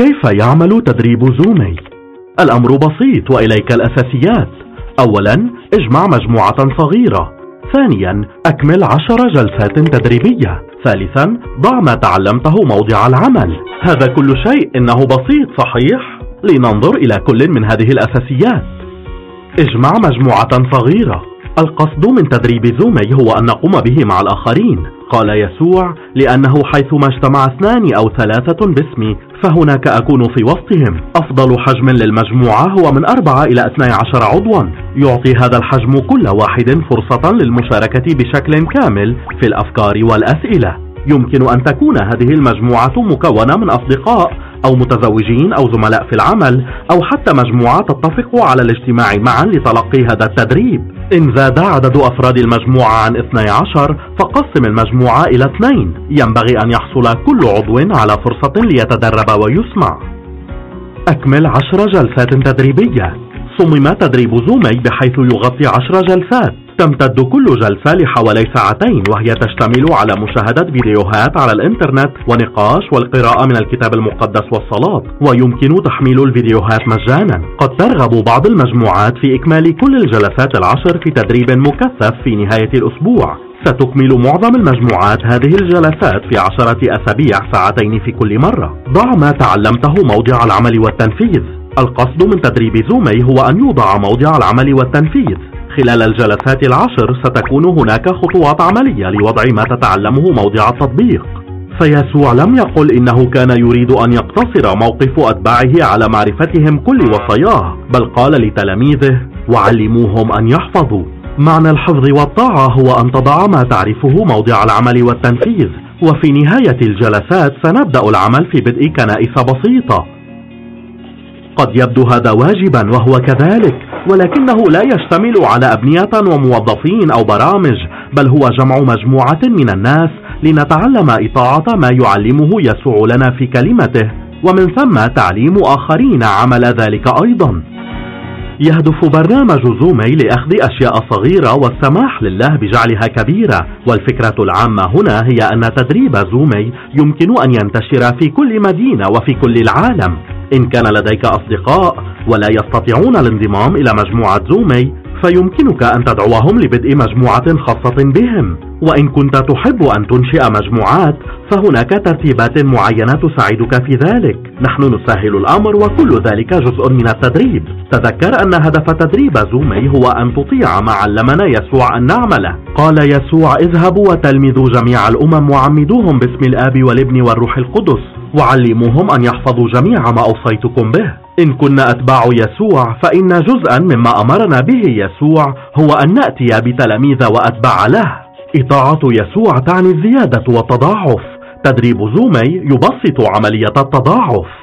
كيف يعمل تدريب زومي؟ الأمر بسيط وإليك الأساسيات. أولا اجمع مجموعة صغيرة. ثانيا أكمل عشر جلسات تدريبية. ثالثا ضع ما تعلمته موضع العمل. هذا كل شيء إنه بسيط صحيح؟ لننظر إلى كل من هذه الأساسيات. اجمع مجموعة صغيرة. القصد من تدريب زومي هو أن نقوم به مع الآخرين. قال يسوع لأنه حيثما اجتمع اثنان أو ثلاثة باسمي فهناك أكون في وسطهم. أفضل حجم للمجموعة هو من أربعة إلى اثني عشر عضوا. يعطي هذا الحجم كل واحد فرصة للمشاركة بشكل كامل في الأفكار والأسئلة. يمكن أن تكون هذه المجموعة مكونة من أصدقاء. أو متزوجين أو زملاء في العمل أو حتى مجموعة تتفق على الاجتماع معا لتلقي هذا التدريب. إن زاد عدد أفراد المجموعة عن 12 فقسم المجموعة إلى اثنين. ينبغي أن يحصل كل عضو على فرصة ليتدرب ويسمع. أكمل عشر جلسات تدريبية. صمم تدريب زومي بحيث يغطي عشر جلسات. تمتد كل جلسة لحوالي ساعتين وهي تشتمل على مشاهدة فيديوهات على الإنترنت ونقاش والقراءة من الكتاب المقدس والصلاة ويمكن تحميل الفيديوهات مجانا. قد ترغب بعض المجموعات في إكمال كل الجلسات العشر في تدريب مكثف في نهاية الأسبوع. ستكمل معظم المجموعات هذه الجلسات في عشرة أسابيع ساعتين في كل مرة. ضع ما تعلمته موضع العمل والتنفيذ. القصد من تدريب زومي هو أن يوضع موضع العمل والتنفيذ. خلال الجلسات العشر ستكون هناك خطوات عملية لوضع ما تتعلمه موضع التطبيق. فيسوع لم يقل إنه كان يريد أن يقتصر موقف أتباعه على معرفتهم كل وصاياه بل قال لتلاميذه وعلموهم أن يحفظوا. معنى الحفظ والطاعة هو أن تضع ما تعرفه موضع العمل والتنفيذ وفي نهاية الجلسات سنبدأ العمل في بدء كنائس بسيطة. قد يبدو هذا واجبا وهو كذلك. ولكنه لا يشتمل على أبنية وموظفين أو برامج بل هو جمع مجموعة من الناس لنتعلم إطاعة ما يعلمه يسوع لنا في كلمته ومن ثم تعليم آخرين عمل ذلك أيضا. يهدف برنامج زومي لأخذ أشياء صغيرة والسماح لله بجعلها كبيرة والفكرة العامة هنا هي أن تدريب زومي يمكن أن ينتشر في كل مدينة وفي كل العالم. إن كان لديك أصدقاء ولا يستطيعون الانضمام إلى مجموعة زومي فيمكنك أن تدعوهم لبدء مجموعة خاصة بهم. وإن كنت تحب أن تنشئ مجموعات فهناك ترتيبات معينة تساعدك في ذلك. نحن نسهل الأمر وكل ذلك جزء من التدريب. تذكر أن هدف تدريب زومي هو أن تطيع ما علمنا يسوع أن نعمله. قال يسوع اذهبوا وتلمذوا جميع الأمم وعمدوهم باسم الآب والابن والروح القدس وعلموهم أن يحفظوا جميع ما أوصيتكم به. إن كنا أتباع يسوع فإن جزءا مما أمرنا به يسوع هو أن نأتي بتلاميذ وأتباع له. إطاعة يسوع تعني الزيادة والتضاعف. تدريب زومي يبسط عملية التضاعف.